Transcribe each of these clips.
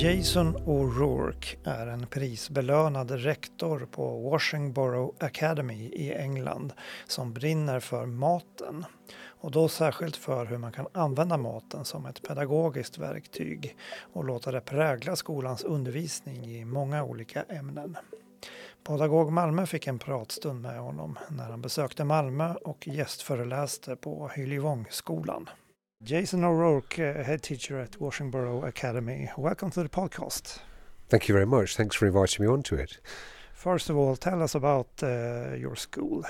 Jason O'Rourke är en prisbelönad rektor på Washington Academy i England som brinner för maten. Och då särskilt för hur man kan använda maten som ett pedagogiskt verktyg och låta det prägla skolans undervisning i många olika ämnen. Pedagog Malmö fick en pratstund med honom när han besökte Malmö och gästföreläste på Hyljevångsskolan. Jason O'Rourke, head teacher at Washingborough Academy. Welcome to the podcast. Thank you very much. Thanks for inviting me onto it. First of all, tell us about uh, your school.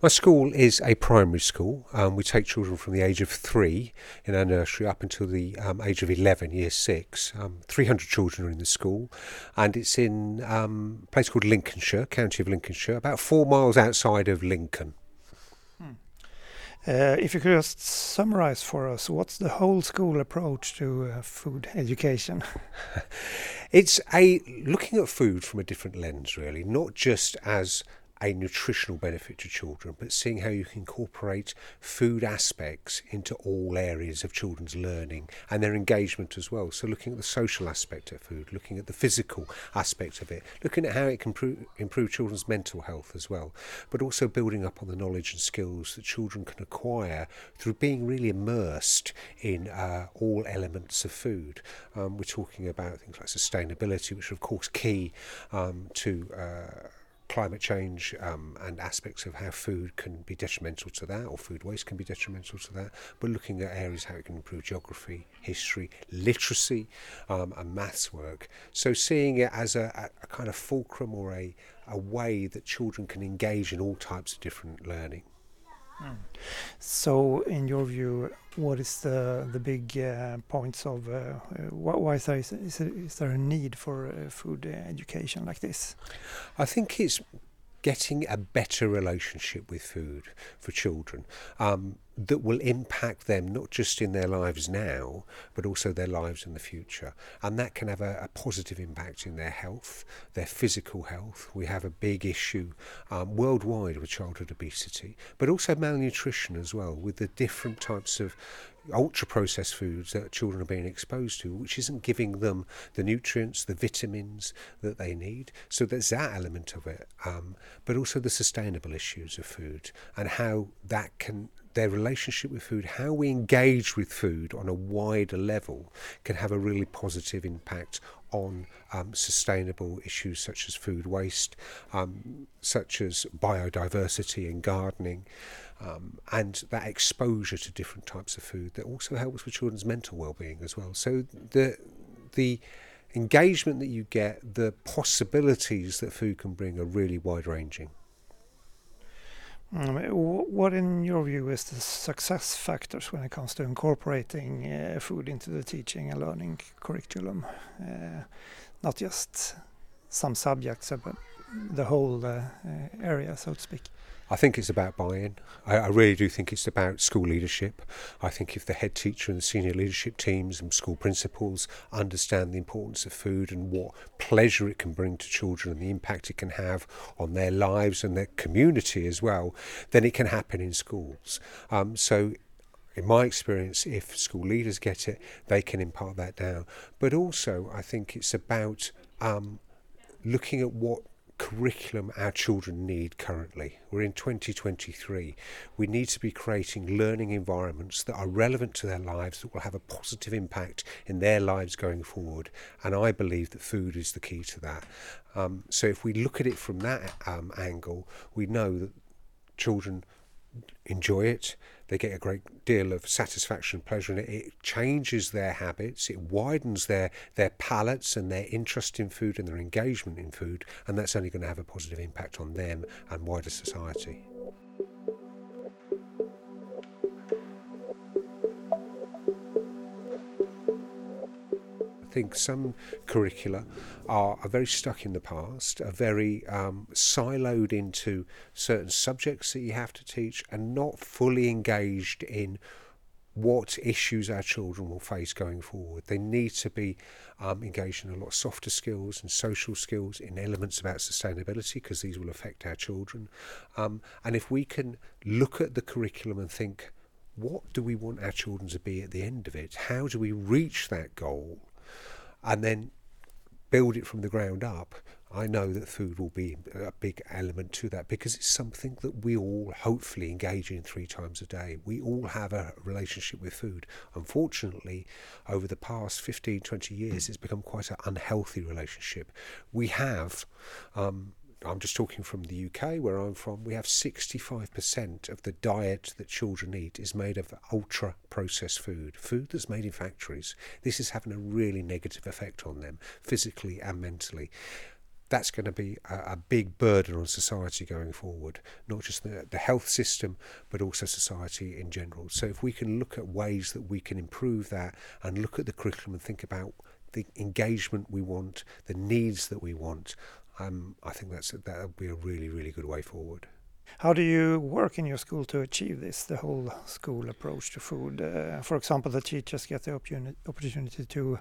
My school is a primary school. Um, we take children from the age of three in our nursery up until the um, age of 11, year six. Um, 300 children are in the school, and it's in um, a place called Lincolnshire, county of Lincolnshire, about four miles outside of Lincoln. Uh, if you could just summarize for us, what's the whole school approach to uh, food education? it's a looking at food from a different lens, really, not just as a nutritional benefit to children, but seeing how you can incorporate food aspects into all areas of children's learning and their engagement as well. So, looking at the social aspect of food, looking at the physical aspect of it, looking at how it can improve, improve children's mental health as well, but also building up on the knowledge and skills that children can acquire through being really immersed in uh, all elements of food. Um, we're talking about things like sustainability, which are, of course, key um, to uh, climate change um, and aspects of how food can be detrimental to that, or food waste can be detrimental to that, but looking at areas how it can improve geography, history, literacy, um, and maths work. So seeing it as a, a kind of fulcrum or a, a way that children can engage in all types of different learning. So, in your view, what is the the big uh, points of uh, uh why is there, is, is there a need for uh, food education like this? I think it's getting a better relationship with food for children um, that will impact them not just in their lives now, but also their lives in the future. And that can have a, a positive impact in their health, their physical health. We have a big issue um, worldwide with childhood obesity, but also malnutrition as well, with the different types of ultra processed foods that children are being exposed to, which isn't giving them the nutrients, the vitamins that they need. So there's that element of it, um, but also the sustainable issues of food and how that can their relationship with food, how we engage with food on a wider level, can have a really positive impact on um, sustainable issues such as food waste, um, such as biodiversity and gardening um, and that exposure to different types of food that also helps with children's mental well-being as well. So the the engagement that you get, the possibilities that food can bring are really wide-ranging. Mm, what, in your view, is the success factors when it comes to incorporating uh, food into the teaching and learning curriculum? Uh, not just some subjects, but the whole uh, area, so to speak. I think it's about buy-in. I, I, really do think it's about school leadership. I think if the head teacher and the senior leadership teams and school principals understand the importance of food and what pleasure it can bring to children and the impact it can have on their lives and their community as well, then it can happen in schools. Um, so in my experience, if school leaders get it, they can impart that down. But also, I think it's about um, looking at what curriculum our children need currently. We're in 2023. We need to be creating learning environments that are relevant to their lives, that will have a positive impact in their lives going forward. And I believe that food is the key to that. Um, so if we look at it from that um, angle, we know that children enjoy it. They get a great deal of satisfaction pleasure in it. It changes their habits, it widens their, their palates and their interest in food and their engagement in food, and that's only going to have a positive impact on them and wider society. Think some curricula are, are very stuck in the past, are very um, siloed into certain subjects that you have to teach, and not fully engaged in what issues our children will face going forward. They need to be um, engaged in a lot of softer skills and social skills, in elements about sustainability, because these will affect our children. Um, and if we can look at the curriculum and think, what do we want our children to be at the end of it? How do we reach that goal? And then build it from the ground up, I know that food will be a big element to that because it's something that we all hopefully engage in three times a day. We all have a relationship with food. Unfortunately, over the past 15, 20 years, it's become quite an unhealthy relationship. We have um, I'm just talking from the UK, where I'm from, we have 65% of the diet that children eat is made of ultra processed food, food that's made in factories. This is having a really negative effect on them, physically and mentally. That's going to be a, a big burden on society going forward, not just the, the health system, but also society in general. So, if we can look at ways that we can improve that and look at the curriculum and think about the engagement we want, the needs that we want, um, I think that's that would be a really really good way forward. How do you work in your school to achieve this, the whole school approach to food? Uh, for example, the teachers get the opportunity to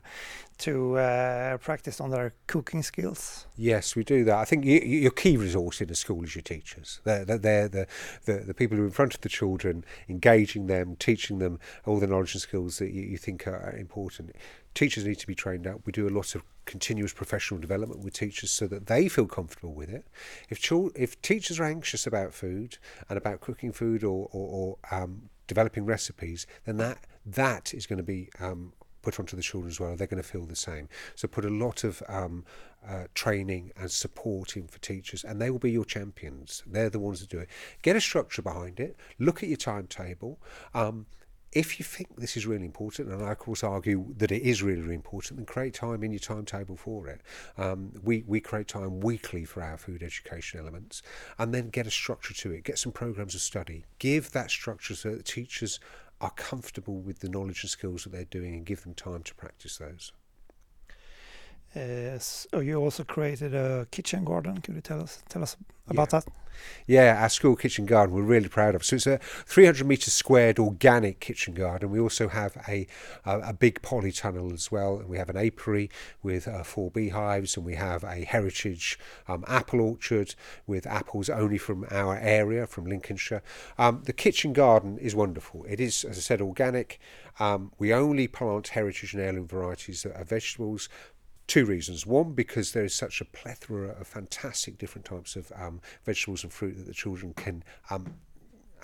to uh, practice on their cooking skills. Yes, we do that. I think you, your key resource in a school is your teachers. They're, they're the, the, the people who are in front of the children, engaging them, teaching them all the knowledge and skills that you, you think are important teachers need to be trained up. We do a lot of continuous professional development with teachers so that they feel comfortable with it. If children, if teachers are anxious about food and about cooking food or, or, or um, developing recipes, then that that is going to be um, put onto the children as well. They're going to feel the same. So put a lot of um, uh, training and support in for teachers, and they will be your champions. They're the ones that do it. Get a structure behind it. Look at your timetable. Um, if you think this is really important, and I of course argue that it is really, really important, then create time in your timetable for it. Um, we, we create time weekly for our food education elements and then get a structure to it, get some programs of study, give that structure so that teachers are comfortable with the knowledge and skills that they're doing and give them time to practice those. Uh, so you also created a kitchen garden. Could you tell us tell us about yeah. that? Yeah, our school kitchen garden we're really proud of. So it's a 300 metre squared organic kitchen garden. We also have a a, a big polytunnel as well, and we have an apiary with uh, four beehives, and we have a heritage um, apple orchard with apples only from our area, from Lincolnshire. Um, the kitchen garden is wonderful. It is, as I said, organic. Um, we only plant heritage and heirloom varieties that are vegetables two reasons. One, because there is such a plethora of fantastic different types of um, vegetables and fruit that the children can um,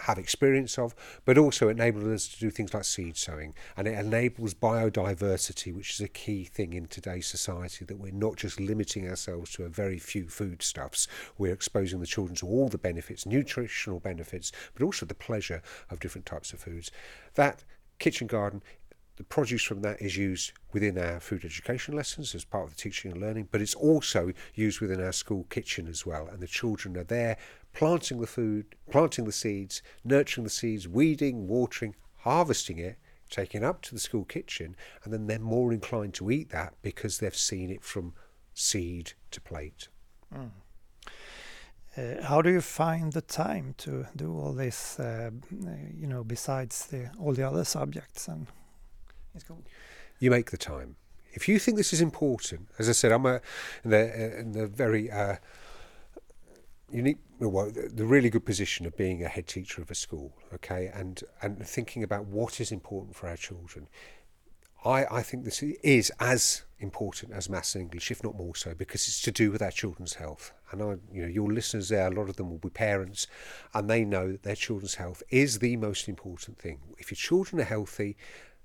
have experience of, but also enables us to do things like seed sowing. And it enables biodiversity, which is a key thing in today's society, that we're not just limiting ourselves to a very few foodstuffs. We're exposing the children to all the benefits, nutritional benefits, but also the pleasure of different types of foods. That kitchen garden the produce from that is used within our food education lessons as part of the teaching and learning, but it's also used within our school kitchen as well. And the children are there planting the food, planting the seeds, nurturing the seeds, weeding, watering, harvesting it, taking it up to the school kitchen, and then they're more inclined to eat that because they've seen it from seed to plate. Mm. Uh, how do you find the time to do all this, uh, you know, besides the, all the other subjects and it's cool. You make the time. If you think this is important, as I said, I'm a, in the, in the very uh, unique, well, the really good position of being a head teacher of a school, okay, and and thinking about what is important for our children. I, I think this is as important as maths and English, if not more so, because it's to do with our children's health. And I, you know, your listeners there, a lot of them will be parents, and they know that their children's health is the most important thing. If your children are healthy,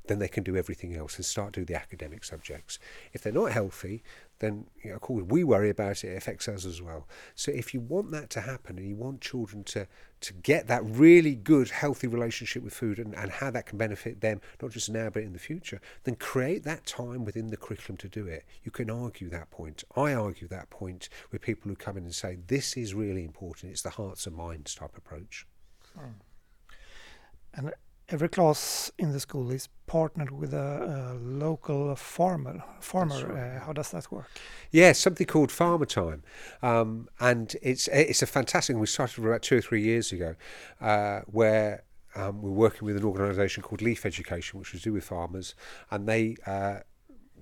then they can do everything else and start doing the academic subjects. If they're not healthy, then you know, of course we worry about it. It affects us as well. So if you want that to happen and you want children to to get that really good, healthy relationship with food and, and how that can benefit them, not just now but in the future, then create that time within the curriculum to do it. You can argue that point. I argue that point with people who come in and say this is really important. It's the hearts and minds type approach. Hmm. And every class in the school is partnered with a, a local farmer. Farmer, right. uh, how does that work? Yeah, something called Farmer Time, um, and it's it's a fantastic. We started about two or three years ago, uh, where. Um, we're working with an organisation called Leaf Education, which was do with farmers, and they uh,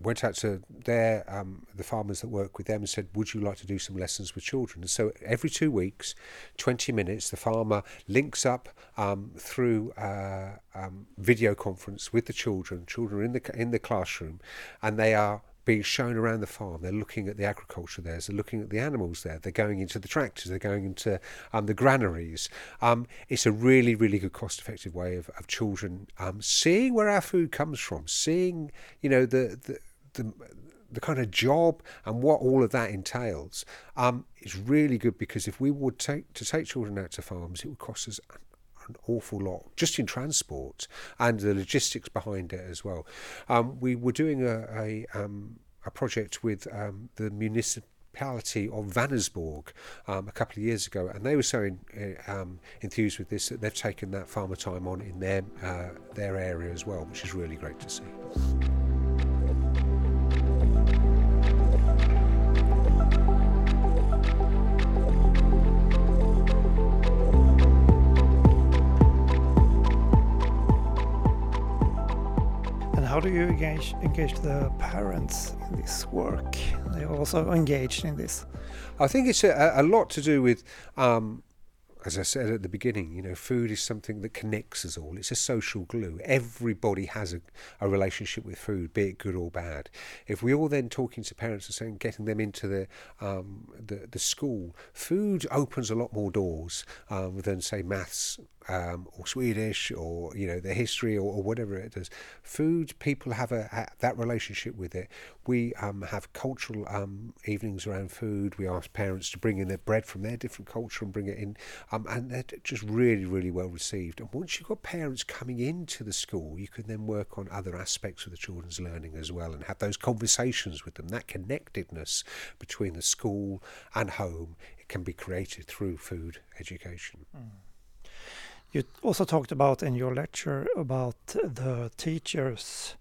went out to their um, the farmers that work with them and said, "Would you like to do some lessons with children?" And so every two weeks, twenty minutes, the farmer links up um, through uh, um, video conference with the children. Children in the in the classroom, and they are being shown around the farm. They're looking at the agriculture there. They're looking at the animals there. They're going into the tractors. They're going into um, the granaries. Um, it's a really, really good cost-effective way of, of children um, seeing where our food comes from, seeing, you know, the, the, the the kind of job and what all of that entails um, is really good because if we would take to take children out to farms, it would cost us an awful lot just in transport and the logistics behind it as well. Um, we were doing a a, um, a project with um, the municipality of Vänersborg um, a couple of years ago, and they were so in, uh, um, enthused with this that they've taken that farmer time on in their uh, their area as well, which is really great to see. How do you engage engage the parents in this work? They are also engaged in this. I think it's a, a lot to do with um, as I said at the beginning, you know, food is something that connects us all. It's a social glue. Everybody has a, a relationship with food, be it good or bad. If we all then talking to parents and saying, getting them into the um, the, the school, food opens a lot more doors um, than say maths um, or Swedish or you know the history or, or, whatever it does. Food, people have a, a that relationship with it. We um, have cultural um, evenings around food. We ask parents to bring in their bread from their different culture and bring it in, um, and they're just really, really well received. And once you've got parents coming into the school, you can then work on other aspects of the children's learning as well and have those conversations with them. That connectedness between the school and home it can be created through food education. Mm. You also talked about in your lecture about the teachers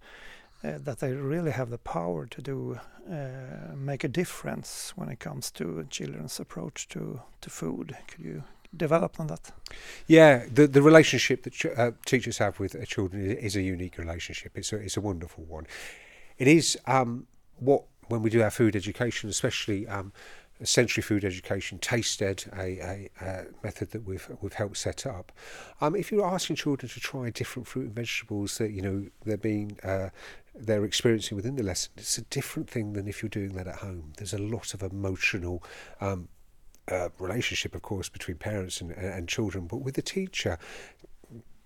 uh, that they really have the power to do uh, make a difference when it comes to children's approach to to food. Could you develop on that? Yeah, the the relationship that ch uh, teachers have with children is a unique relationship. It's a it's a wonderful one. It is um, what when we do our food education, especially. Um, sensory food education, TasteEd, a, a, a, method that we've we've helped set up. Um, if you're asking children to try different fruit and vegetables that you know they're being uh, they're experiencing within the lesson, it's a different thing than if you're doing that at home. There's a lot of emotional. Um, uh, relationship, of course, between parents and, and children, but with the teacher,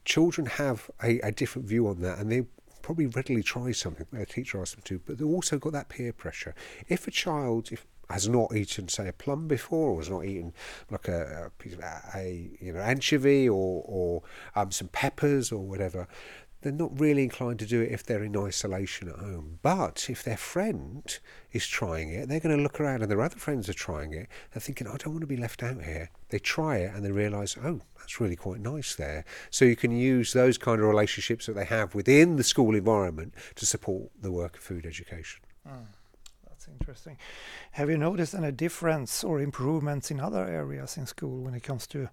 children have a, a different view on that, and they probably readily try something their teacher asks them to, but they've also got that peer pressure. If a child, if has not eaten, say, a plum before, or has not eaten like a, a piece of a, you know anchovy or or um, some peppers or whatever, they're not really inclined to do it if they're in isolation at home. But if their friend is trying it, they're going to look around and their other friends are trying it. They're thinking, I don't want to be left out here. They try it and they realise, oh, that's really quite nice there. So you can use those kind of relationships that they have within the school environment to support the work of food education. Mm interesting. Have you noticed any difference or improvements in other areas in school when it comes to you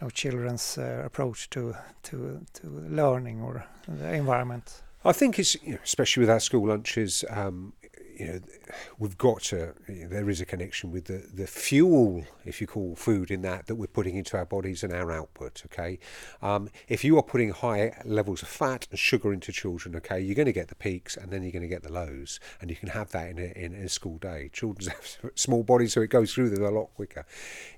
know, children's uh, approach to, to, to learning or the environment? I think it's, you know, especially with our school lunches, um, you know, we've got to, you know, there is a connection with the, the fuel, if you call food in that, that we're putting into our bodies and our output, okay? Um, if you are putting high levels of fat and sugar into children, okay, you're going to get the peaks and then you're going to get the lows, and you can have that in a, in a school day. Children have small bodies, so it goes through them a lot quicker.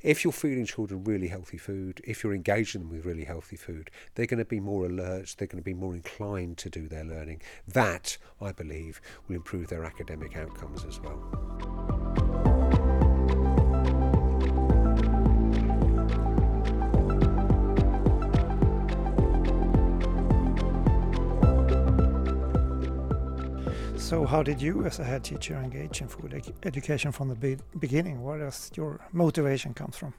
If you're feeding children really healthy food, if you're engaging them with really healthy food, they're going to be more alert, they're going to be more inclined to do their learning. That, I believe, will improve their academic outcomes as well. So, how did you, as a head teacher, engage in food ed education from the be beginning? Where does your motivation come from?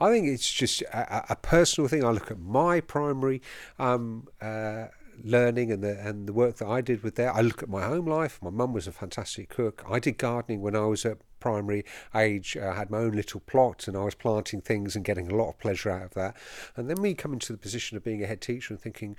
I think it's just a, a personal thing. I look at my primary um, uh, learning and the and the work that I did with there. I look at my home life. My mum was a fantastic cook. I did gardening when I was at primary age. I had my own little plot and I was planting things and getting a lot of pleasure out of that. And then we come into the position of being a head teacher and thinking,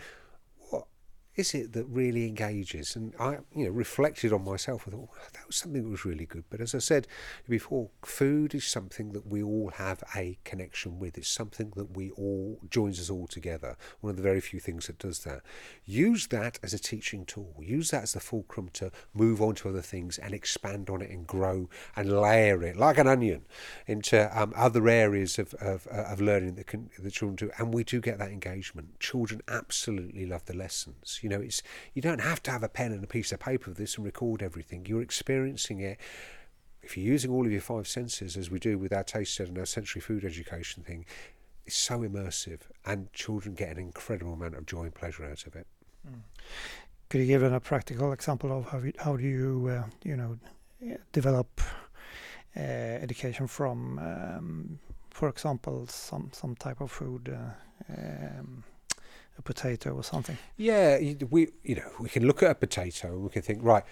is it that really engages? And I, you know, reflected on myself. I thought well, that was something that was really good. But as I said before, food is something that we all have a connection with. It's something that we all joins us all together. One of the very few things that does that. Use that as a teaching tool. Use that as the fulcrum to move on to other things and expand on it and grow and layer it like an onion into um, other areas of, of, of learning that can the children do. And we do get that engagement. Children absolutely love the lessons. You know, it's you don't have to have a pen and a piece of paper for this and record everything. You're experiencing it. If you're using all of your five senses, as we do with our taste and our sensory food education thing, it's so immersive, and children get an incredible amount of joy and pleasure out of it. Mm. Could you give a practical example of how you, how do you uh, you know develop uh, education from, um, for example, some some type of food? Uh, um, potato or something. Yeah, we you know we can look at a potato we can think right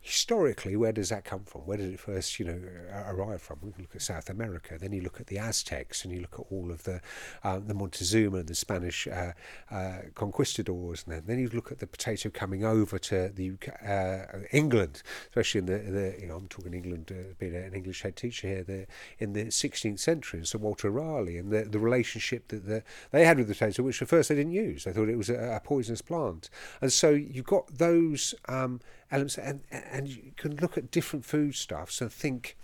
historically, where does that come from? Where did it first, you know, arrive from? We look at South America. Then you look at the Aztecs, and you look at all of the uh, the Montezuma and the Spanish uh, uh, conquistadors, and then, then you look at the potato coming over to the UK, uh, England, especially in the, the you know I'm talking England, uh, being an English head teacher here, the, in the 16th century, and Sir Walter Raleigh, and the, the relationship that the, they had with the potato, which at first they didn't use. They thought it was a, a poisonous plant, and so you've got those. Um, elements, and and you can look at different foodstuffs and think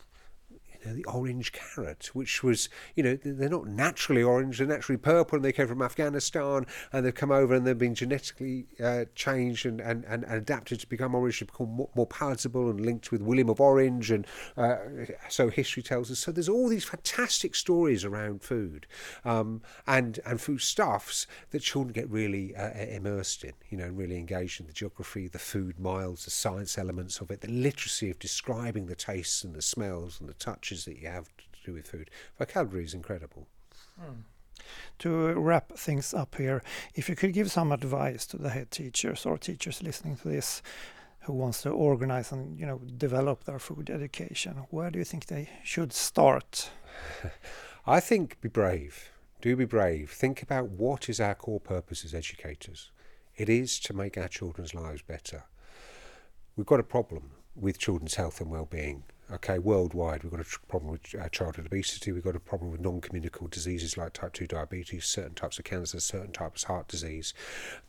know, the orange carrot, which was, you know, they're not naturally orange, they're naturally purple, and they came from Afghanistan, and they've come over and they've been genetically uh, changed and, and, and, adapted to become orange, to become more, more palatable and linked with William of Orange, and uh, so history tells us. So there's all these fantastic stories around food um, and and food stuffs that children get really uh, immersed in, you know, really engaged in the geography, the food miles, the science elements of it, the literacy of describing the tastes and the smells and the touches that you have to do with food. Vocabulary is incredible. Mm. To wrap things up here, if you could give some advice to the head teachers or teachers listening to this who wants to organize and you know develop their food education, where do you think they should start? I think be brave. Do be brave. Think about what is our core purpose as educators. It is to make our children's lives better. We've got a problem with children's health and well-being Okay, worldwide, we've got a problem with uh, childhood obesity. We've got a problem with non-communicable diseases like type two diabetes, certain types of cancer, certain types of heart disease,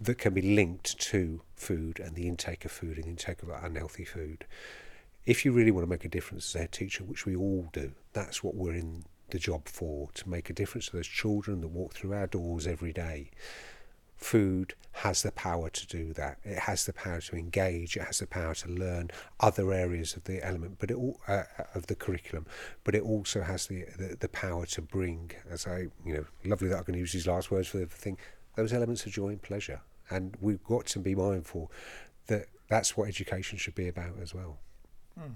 that can be linked to food and the intake of food and the intake of unhealthy food. If you really want to make a difference as a teacher, which we all do, that's what we're in the job for to make a difference to those children that walk through our doors every day food has the power to do that. It has the power to engage. It has the power to learn other areas of the element, but it uh, of the curriculum. But it also has the, the, the power to bring, as I you know, lovely that I can use these last words for the thing, those elements of joy and pleasure. And we've got to be mindful that that's what education should be about as well. Mm.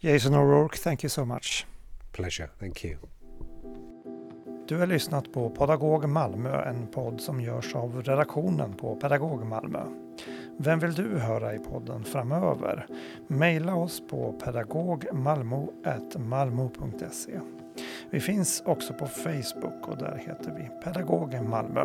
Jason O'Rourke, thank you so much. Pleasure. Thank you. Du har lyssnat på Pedagog Malmö, en podd som görs av redaktionen på Pedagog Malmö. Vem vill du höra i podden framöver? Maila oss på pedagogmalmo.malmo.se. Vi finns också på Facebook och där heter vi Pedagog Malmö.